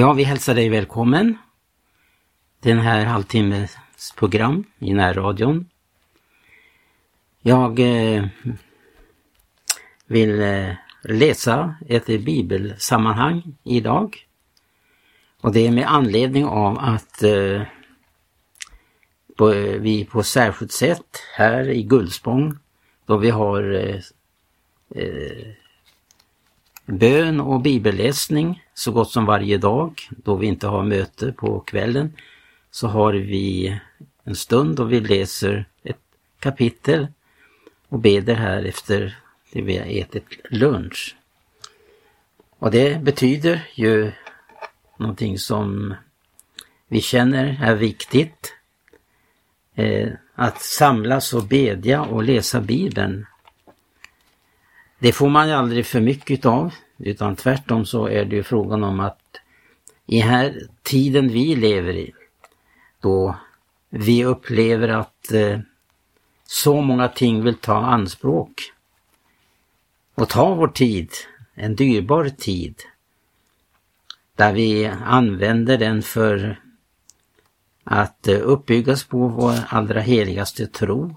Ja, vi hälsar dig välkommen. Den här halvtimmes program i närradion. Jag eh, vill eh, läsa ett bibelsammanhang idag. Och det är med anledning av att eh, på, vi på särskilt sätt här i Gullspång då vi har eh, eh, bön och bibelläsning så gott som varje dag då vi inte har möte på kvällen så har vi en stund då vi läser ett kapitel och beder här efter det vi har ätit lunch. Och det betyder ju någonting som vi känner är viktigt. Eh, att samlas och bedja och läsa Bibeln. Det får man ju aldrig för mycket av utan tvärtom så är det ju frågan om att i här tiden vi lever i då vi upplever att eh, så många ting vill ta anspråk och ta vår tid, en dyrbar tid, där vi använder den för att eh, uppbyggas på vår allra heligaste tro.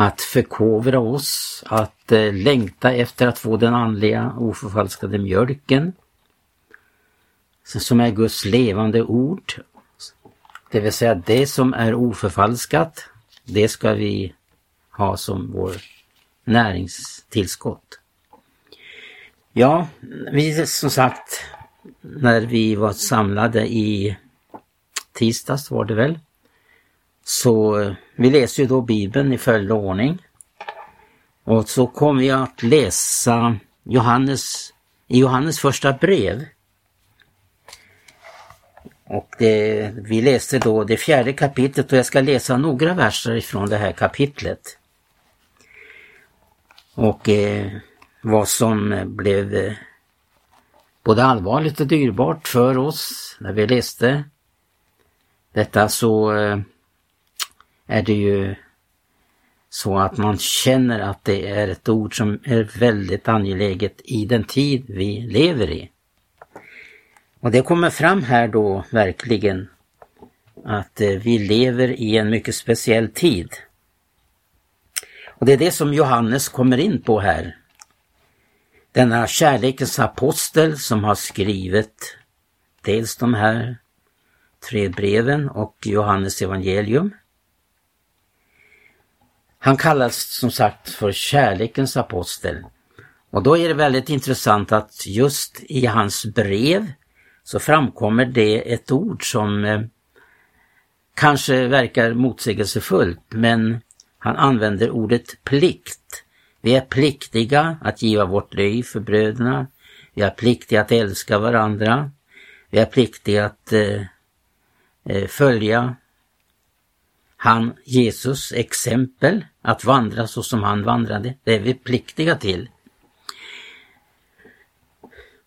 Att förkovra oss, att eh, längta efter att få den andliga oförfalskade mjölken som är Guds levande ord. Det vill säga det som är oförfalskat, det ska vi ha som vår näringstillskott. Ja, vi som sagt, när vi var samlade i tisdags var det väl, så eh, vi läser ju då Bibeln i följd och ordning. Och så kommer vi att läsa Johannes, i Johannes första brev. Och det, vi läste då det fjärde kapitlet och jag ska läsa några verser ifrån det här kapitlet. Och eh, vad som blev eh, både allvarligt och dyrbart för oss när vi läste detta så eh, är det ju så att man känner att det är ett ord som är väldigt angeläget i den tid vi lever i. Och det kommer fram här då verkligen att eh, vi lever i en mycket speciell tid. Och det är det som Johannes kommer in på här. Denna kärlekens apostel som har skrivit dels de här tre breven och Johannes evangelium. Han kallas som sagt för kärlekens apostel. Och då är det väldigt intressant att just i hans brev så framkommer det ett ord som eh, kanske verkar motsägelsefullt men han använder ordet plikt. Vi är pliktiga att giva vårt liv för bröderna. Vi är pliktiga att älska varandra. Vi är pliktiga att eh, eh följa han Jesus exempel, att vandra så som han vandrade. Det är vi pliktiga till.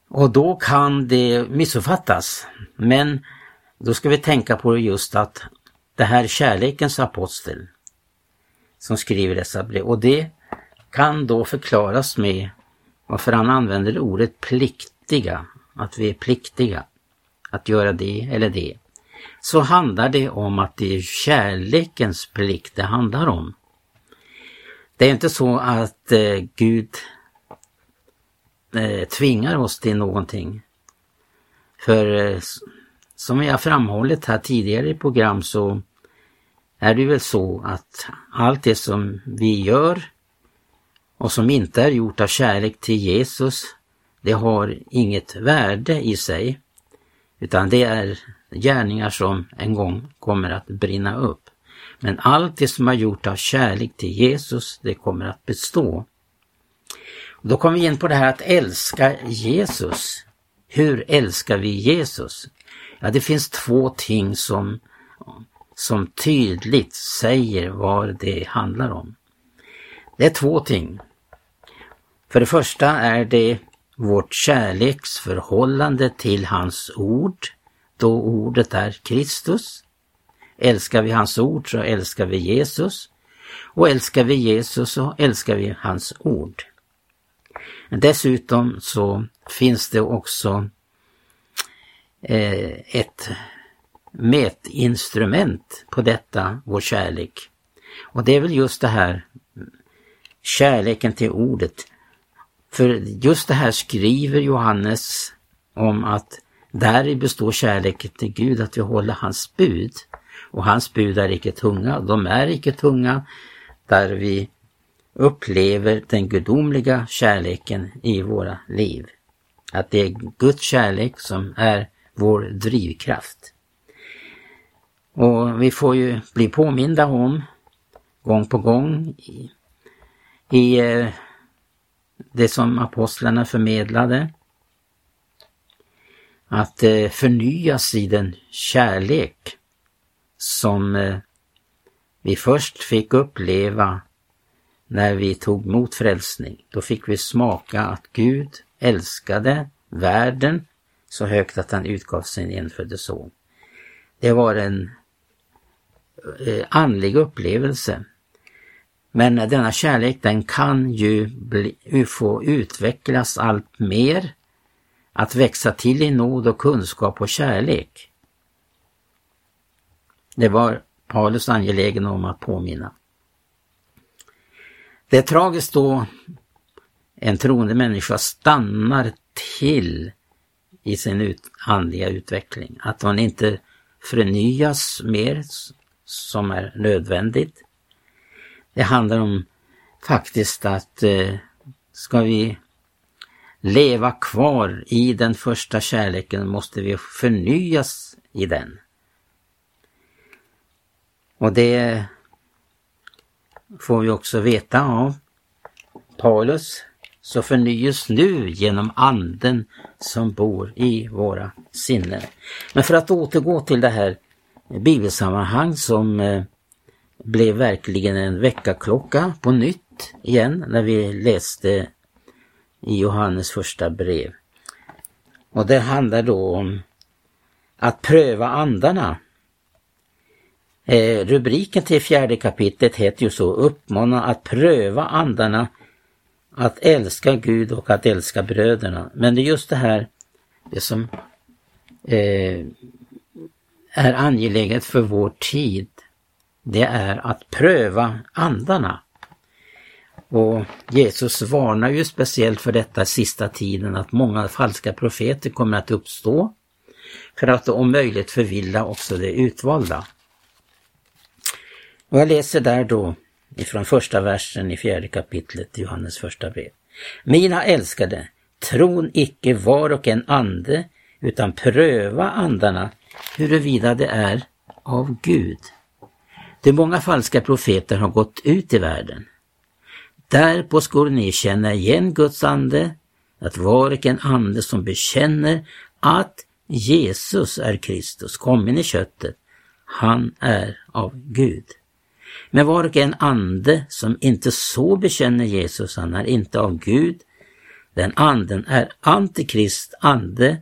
Och då kan det missuppfattas. Men då ska vi tänka på just att det här kärlekens apostel som skriver dessa brev och det kan då förklaras med varför han använder ordet pliktiga, att vi är pliktiga att göra det eller det. Så handlar det om att det är kärlekens plikt det handlar om. Det är inte så att eh, Gud eh, tvingar oss till någonting. För eh, som har framhållit här tidigare i program så är det väl så att allt det som vi gör och som inte är gjort av kärlek till Jesus, det har inget värde i sig. Utan det är gärningar som en gång kommer att brinna upp. Men allt det som är gjort av kärlek till Jesus, det kommer att bestå. Då kommer vi in på det här att älska Jesus. Hur älskar vi Jesus? Ja, det finns två ting som, som tydligt säger vad det handlar om. Det är två ting. För det första är det vårt kärleksförhållande till hans ord, då ordet är Kristus. Älskar vi hans ord så älskar vi Jesus. Och älskar vi Jesus så älskar vi hans ord. Dessutom så finns det också eh, ett mätinstrument på detta, vår kärlek. Och det är väl just det här kärleken till ordet. För just det här skriver Johannes om att där består kärleken till Gud, att vi håller hans bud. Och hans bud är icke tunga, de är icke tunga, där vi upplever den gudomliga kärleken i våra liv. Att det är Guds kärlek som är vår drivkraft. Och vi får ju bli påminda om gång på gång i, i eh, det som apostlarna förmedlade. Att eh, förnyas i den kärlek som eh, vi först fick uppleva när vi tog emot frälsning. Då fick vi smaka att Gud älskade världen så högt att han utgav sin enfödde son. Det var en eh, andlig upplevelse. Men denna kärlek den kan ju bli, få utvecklas allt mer, att växa till i nåd och kunskap och kärlek. Det var Paulus angelägen om att påminna. Det är tragiskt då en troende människa stannar till i sin ut, andliga utveckling. Att hon inte förnyas mer som är nödvändigt. Det handlar om faktiskt att eh, ska vi leva kvar i den första kärleken måste vi förnyas i den. Och det får vi också veta av Paulus så förnyas nu genom anden som bor i våra sinnen. Men för att återgå till det här bibelsammanhang som eh, blev verkligen en väckarklocka på nytt igen när vi läste i Johannes första brev. Och det handlar då om att pröva andarna. Eh, rubriken till fjärde kapitlet heter ju så, uppmana att pröva andarna, att älska Gud och att älska bröderna. Men det är just det här, det som eh, är angeläget för vår tid, det är att pröva andarna. Och Jesus varnar ju speciellt för detta sista tiden att många falska profeter kommer att uppstå för att om möjligt förvilla också de utvalda. Och jag läser där då ifrån första versen i fjärde kapitlet i Johannes första brev. Mina älskade, tron icke var och en ande, utan pröva andarna huruvida det är av Gud. De många falska profeter har gått ut i världen. Därpå skulle ni känna igen Guds ande, att var och en ande som bekänner att Jesus är Kristus, kommen i köttet, han är av Gud. Men var och en ande som inte så bekänner Jesus, han är inte av Gud. Den anden är antikrist ande,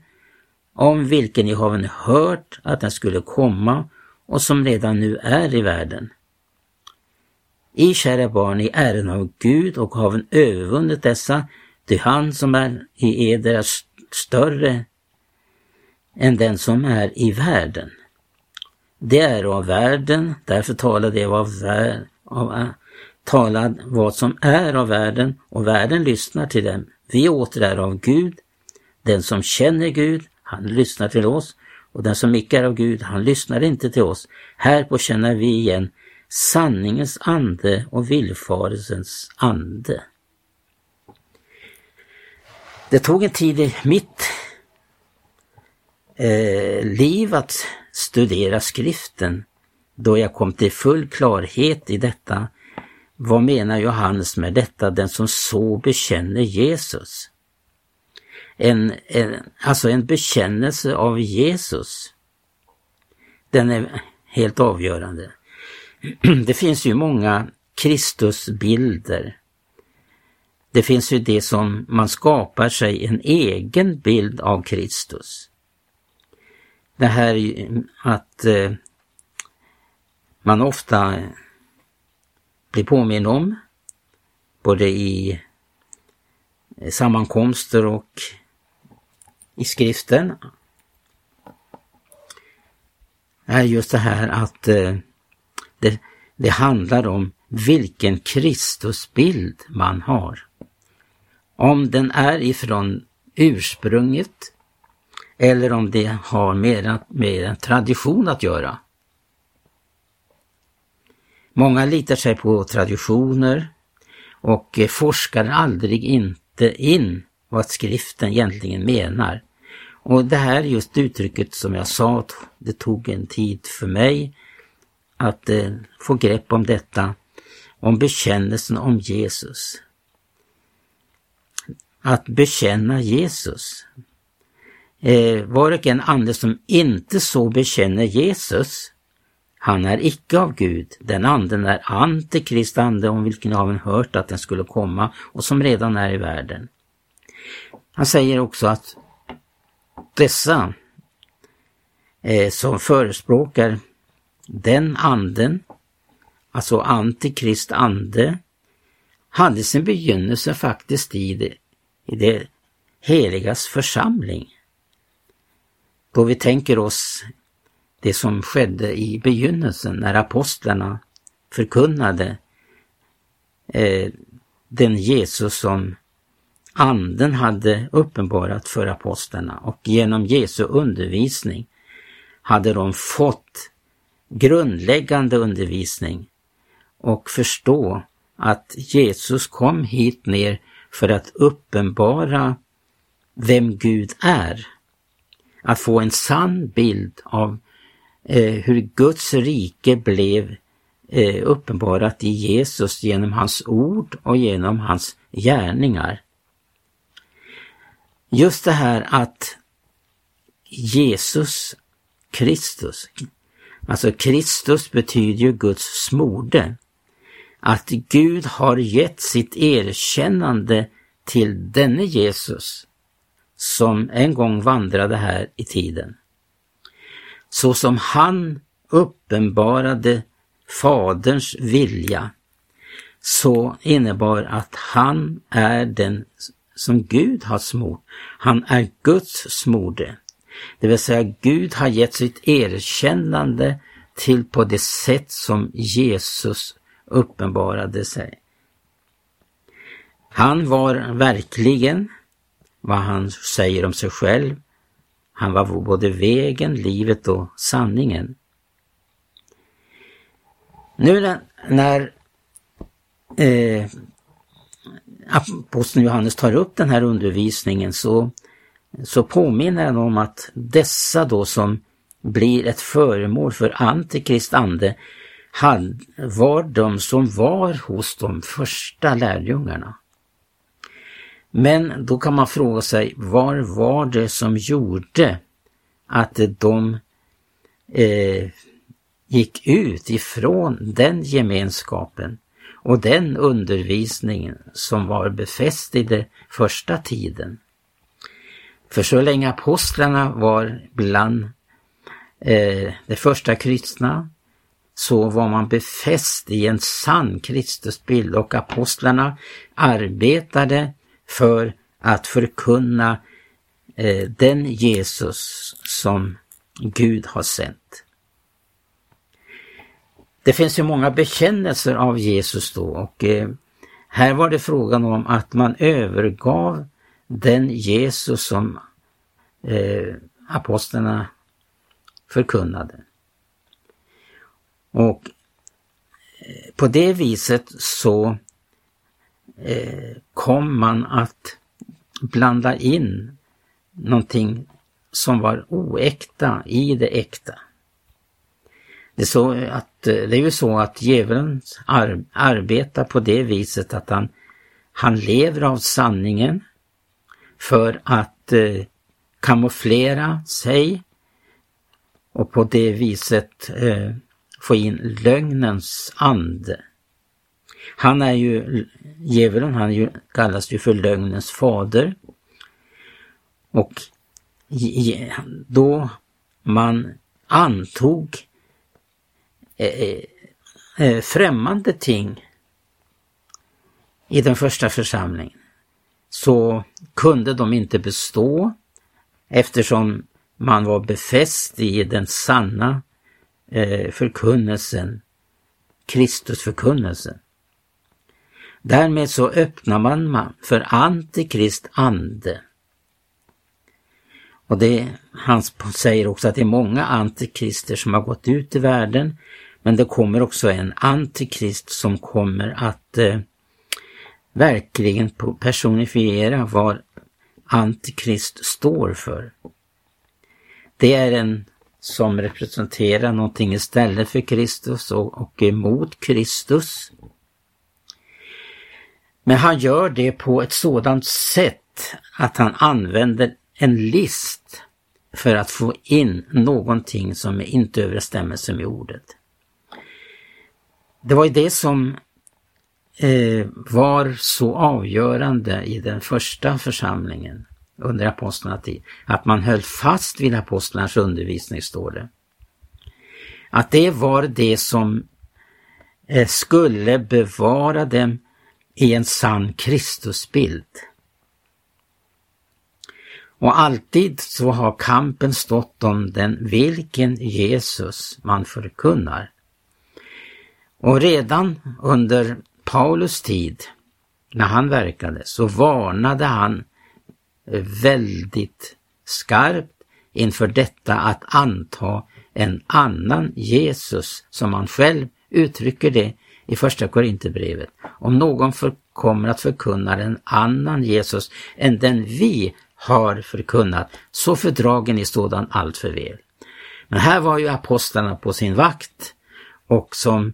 om vilken ni har hört att den skulle komma och som redan nu är i världen. I kära barn, i ären av Gud och haven övervunnit dessa, ty han som är i eder är större än den som är i världen. Det är av världen, därför talar det av, av eh, talar vad som är av världen och världen lyssnar till dem. Vi åter är av Gud. Den som känner Gud, han lyssnar till oss och den som icke är av Gud, han lyssnar inte till oss. Härpå känner vi igen sanningens ande och villfarelsens ande. Det tog en tid i mitt eh, liv att studera skriften då jag kom till full klarhet i detta. Vad menar Johannes med detta, den som så bekänner Jesus? En, en, alltså en bekännelse av Jesus. Den är helt avgörande. Det finns ju många Kristusbilder. Det finns ju det som man skapar sig en egen bild av Kristus. Det här att eh, man ofta blir påminn om, både i eh, sammankomster och i skriften, är just det här att eh, det, det handlar om vilken Kristusbild man har. Om den är ifrån ursprunget eller om det har mer med en tradition att göra. Många litar sig på traditioner och forskar aldrig inte in vad skriften egentligen menar. Och det här just uttrycket som jag sa, det tog en tid för mig att eh, få grepp om detta, om bekännelsen om Jesus. Att bekänna Jesus. Eh, var och en ande som inte så bekänner Jesus, han är icke av Gud. Den anden är antikrist ande om vilken har har hört att den skulle komma och som redan är i världen. Han säger också att dessa eh, som förespråkar den anden, alltså antikrist ande, hade sin begynnelse faktiskt i det, i det heligas församling. Då vi tänker oss det som skedde i begynnelsen när apostlarna förkunnade eh, den Jesus som anden hade uppenbarat för apostlarna och genom Jesu undervisning hade de fått grundläggande undervisning och förstå att Jesus kom hit ner för att uppenbara vem Gud är. Att få en sann bild av eh, hur Guds rike blev eh, uppenbarat i Jesus genom hans ord och genom hans gärningar. Just det här att Jesus Kristus, alltså Kristus betyder ju Guds smorde. Att Gud har gett sitt erkännande till denne Jesus som en gång vandrade här i tiden. Så som han uppenbarade Faderns vilja så innebar att han är den som Gud har smort. Han är Guds smorde. Det vill säga Gud har gett sitt erkännande till på det sätt som Jesus uppenbarade sig. Han var verkligen vad han säger om sig själv. Han var både vägen, livet och sanningen. Nu när eh, aposteln Johannes tar upp den här undervisningen så, så påminner han om att dessa då som blir ett föremål för antikrist ande var de som var hos de första lärjungarna. Men då kan man fråga sig, var var det som gjorde att de eh, gick ut ifrån den gemenskapen och den undervisningen som var befäst i den första tiden. För så länge apostlarna var bland eh, de första kristna så var man befäst i en sann Kristusbild och apostlarna arbetade för att förkunna eh, den Jesus som Gud har sänt. Det finns ju många bekännelser av Jesus då och eh, här var det frågan om att man övergav den Jesus som eh, apostlarna förkunnade. Och eh, på det viset så Eh, kom man att blanda in någonting som var oäkta i det äkta. Det är, så att, eh, det är ju så att djävulen ar arbetar på det viset att han, han lever av sanningen för att eh, kamouflera sig och på det viset eh, få in lögnens ande. Han är ju, djävulen, han ju, kallas ju för lögnens fader. Och då man antog eh, eh, eh, främmande ting i den första församlingen så kunde de inte bestå eftersom man var befäst i den sanna förkunnelsen, Kristusförkunnelsen. Därmed så öppnar man för antikrist ande. Och det, han säger också att det är många antikrister som har gått ut i världen, men det kommer också en antikrist som kommer att eh, verkligen personifiera vad antikrist står för. Det är en som representerar någonting istället för Kristus och, och emot Kristus. Men han gör det på ett sådant sätt att han använder en list för att få in någonting som inte överensstämmelse med ordet. Det var ju det som eh, var så avgörande i den första församlingen under apostlarnas tid. Att man höll fast vid apostlarnas undervisning, står det. Att det var det som eh, skulle bevara dem i en sann Kristusbild. Och alltid så har kampen stått om den vilken Jesus man förkunnar. Och redan under Paulus tid, när han verkade, så varnade han väldigt skarpt inför detta att anta en annan Jesus, som han själv uttrycker det i första Korinthierbrevet. Om någon för, kommer att förkunna en annan Jesus än den vi har förkunnat, så fördragen i sådan allt för väl. Men här var ju apostlarna på sin vakt och som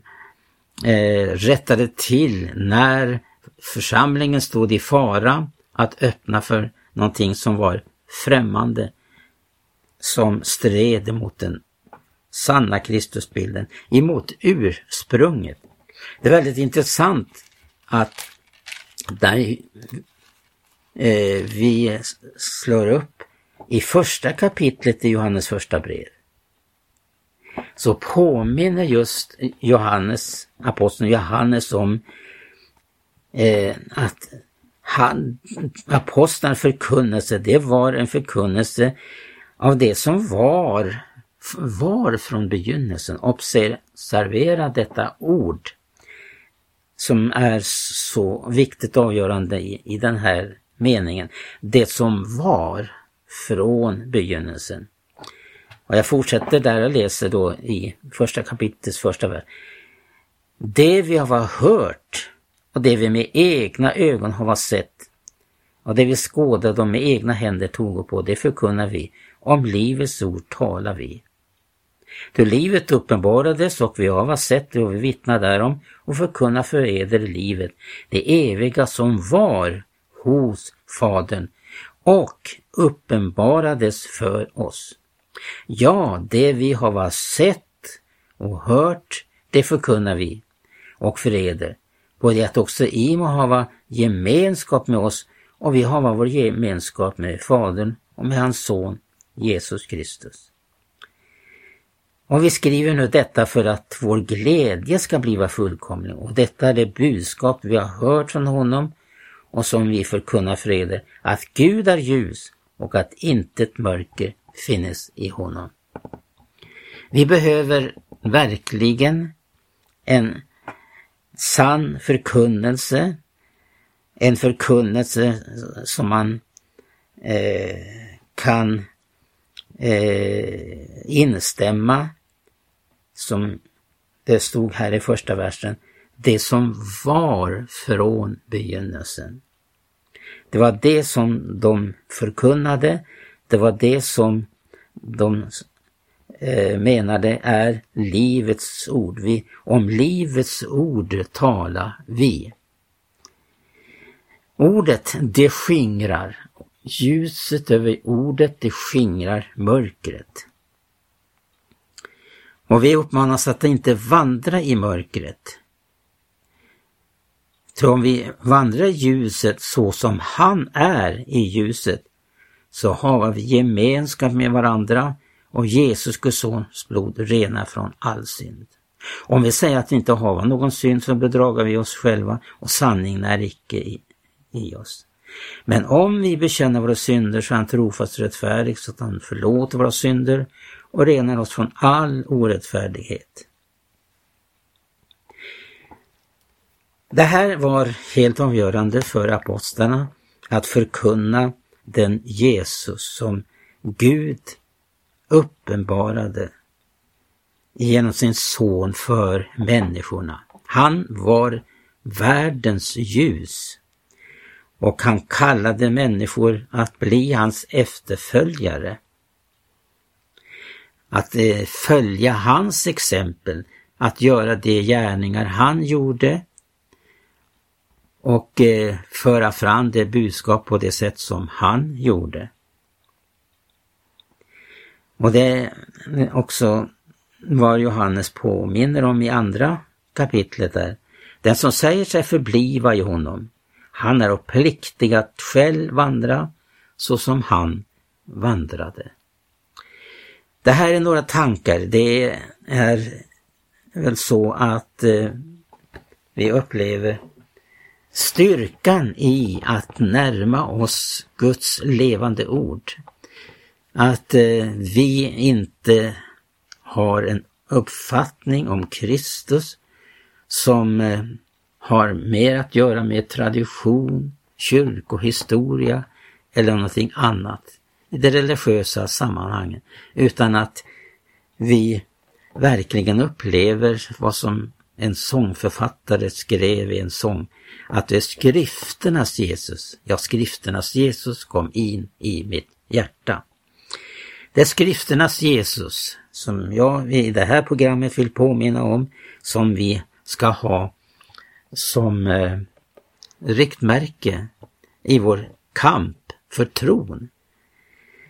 eh, rättade till när församlingen stod i fara att öppna för någonting som var främmande, som stred mot den sanna Kristusbilden, emot ursprunget. Det är väldigt intressant att där eh, vi slår upp i första kapitlet i Johannes första brev så påminner just Johannes, aposteln Johannes om eh, att han, apostlarnas förkunnelse, det var en förkunnelse av det som var, var från begynnelsen. Observera detta ord som är så viktigt avgörande i, i den här meningen. Det som var från begynnelsen. Och jag fortsätter där och läser då i första kapitlets första vers. Det vi har hört och det vi med egna ögon har sett och det vi skådade och med egna händer tog på, det förkunnar vi. Om livets ord talar vi. Ty livet uppenbarades och vi har sett det och vi vittnar därom och förkunnar för eder livet, det eviga som var hos Fadern och uppenbarades för oss. Ja, det vi har sett och hört, det förkunnar vi och för eder, på det att också I må hava gemenskap med oss och vi har vår gemenskap med Fadern och med hans son Jesus Kristus. Och vi skriver nu detta för att vår glädje ska bliva fullkomlig och detta är det budskap vi har hört från honom och som vi förkunnar för er, att Gud är ljus och att intet mörker finnes i honom. Vi behöver verkligen en sann förkunnelse, en förkunnelse som man eh, kan eh, instämma, som det stod här i första versen, det som var från begynnelsen. Det var det som de förkunnade, det var det som de eh, menade är livets ord. Vi, om livets ord talar vi. Ordet det skingrar. Ljuset över ordet det skingrar mörkret. Och vi uppmanas att inte vandra i mörkret. För om vi vandrar i ljuset så som han är i ljuset så har vi gemenskap med varandra och Jesus Guds sons blod renar från all synd. Om vi säger att vi inte har någon synd så bedragar vi oss själva och sanningen är icke i, i oss. Men om vi bekänner våra synder så är han trofast och rättfärdig så att han förlåter våra synder och renar oss från all orättfärdighet. Det här var helt avgörande för apostlarna att förkunna den Jesus som Gud uppenbarade genom sin son för människorna. Han var världens ljus och han kallade människor att bli hans efterföljare. Att eh, följa hans exempel, att göra de gärningar han gjorde och eh, föra fram det budskap på det sätt som han gjorde. Och det är också vad Johannes påminner om i andra kapitlet där. Den som säger sig förbliva i honom, han är pliktig att själv vandra så som han vandrade. Det här är några tankar. Det är väl så att eh, vi upplever styrkan i att närma oss Guds levande ord. Att eh, vi inte har en uppfattning om Kristus som eh, har mer att göra med tradition, kyrkohistoria eller någonting annat i det religiösa sammanhanget. Utan att vi verkligen upplever vad som en sångförfattare skrev i en sång, att det är skrifternas Jesus, ja skrifternas Jesus kom in i mitt hjärta. Det är skrifternas Jesus som jag i det här programmet vill påminna om, som vi ska ha som eh, riktmärke i vår kamp för tron.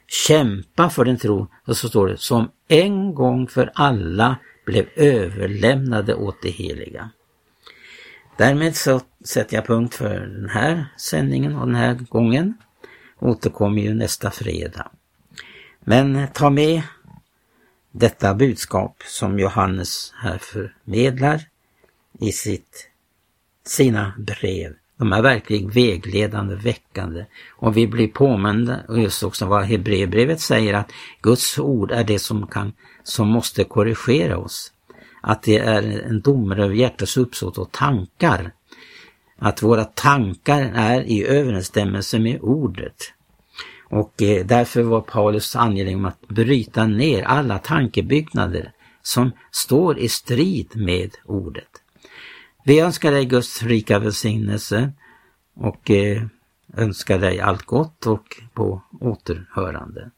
Kämpa för den tro, och så står det, som en gång för alla blev överlämnade åt det heliga. Därmed så sätter jag punkt för den här sändningen och den här gången. Återkommer ju nästa fredag. Men ta med detta budskap som Johannes här förmedlar i sitt, sina brev. De är verkligen vägledande, väckande. Och vi blir påminda, och just också vad Hebreerbrevet säger, att Guds ord är det som, kan, som måste korrigera oss. Att det är en domare över hjärtats uppsåt och tankar. Att våra tankar är i överensstämmelse med ordet. Och eh, därför var Paulus angelägen om att bryta ner alla tankebyggnader som står i strid med ordet. Vi önskar dig Guds rika välsignelse och eh, önskar dig allt gott och på återhörande.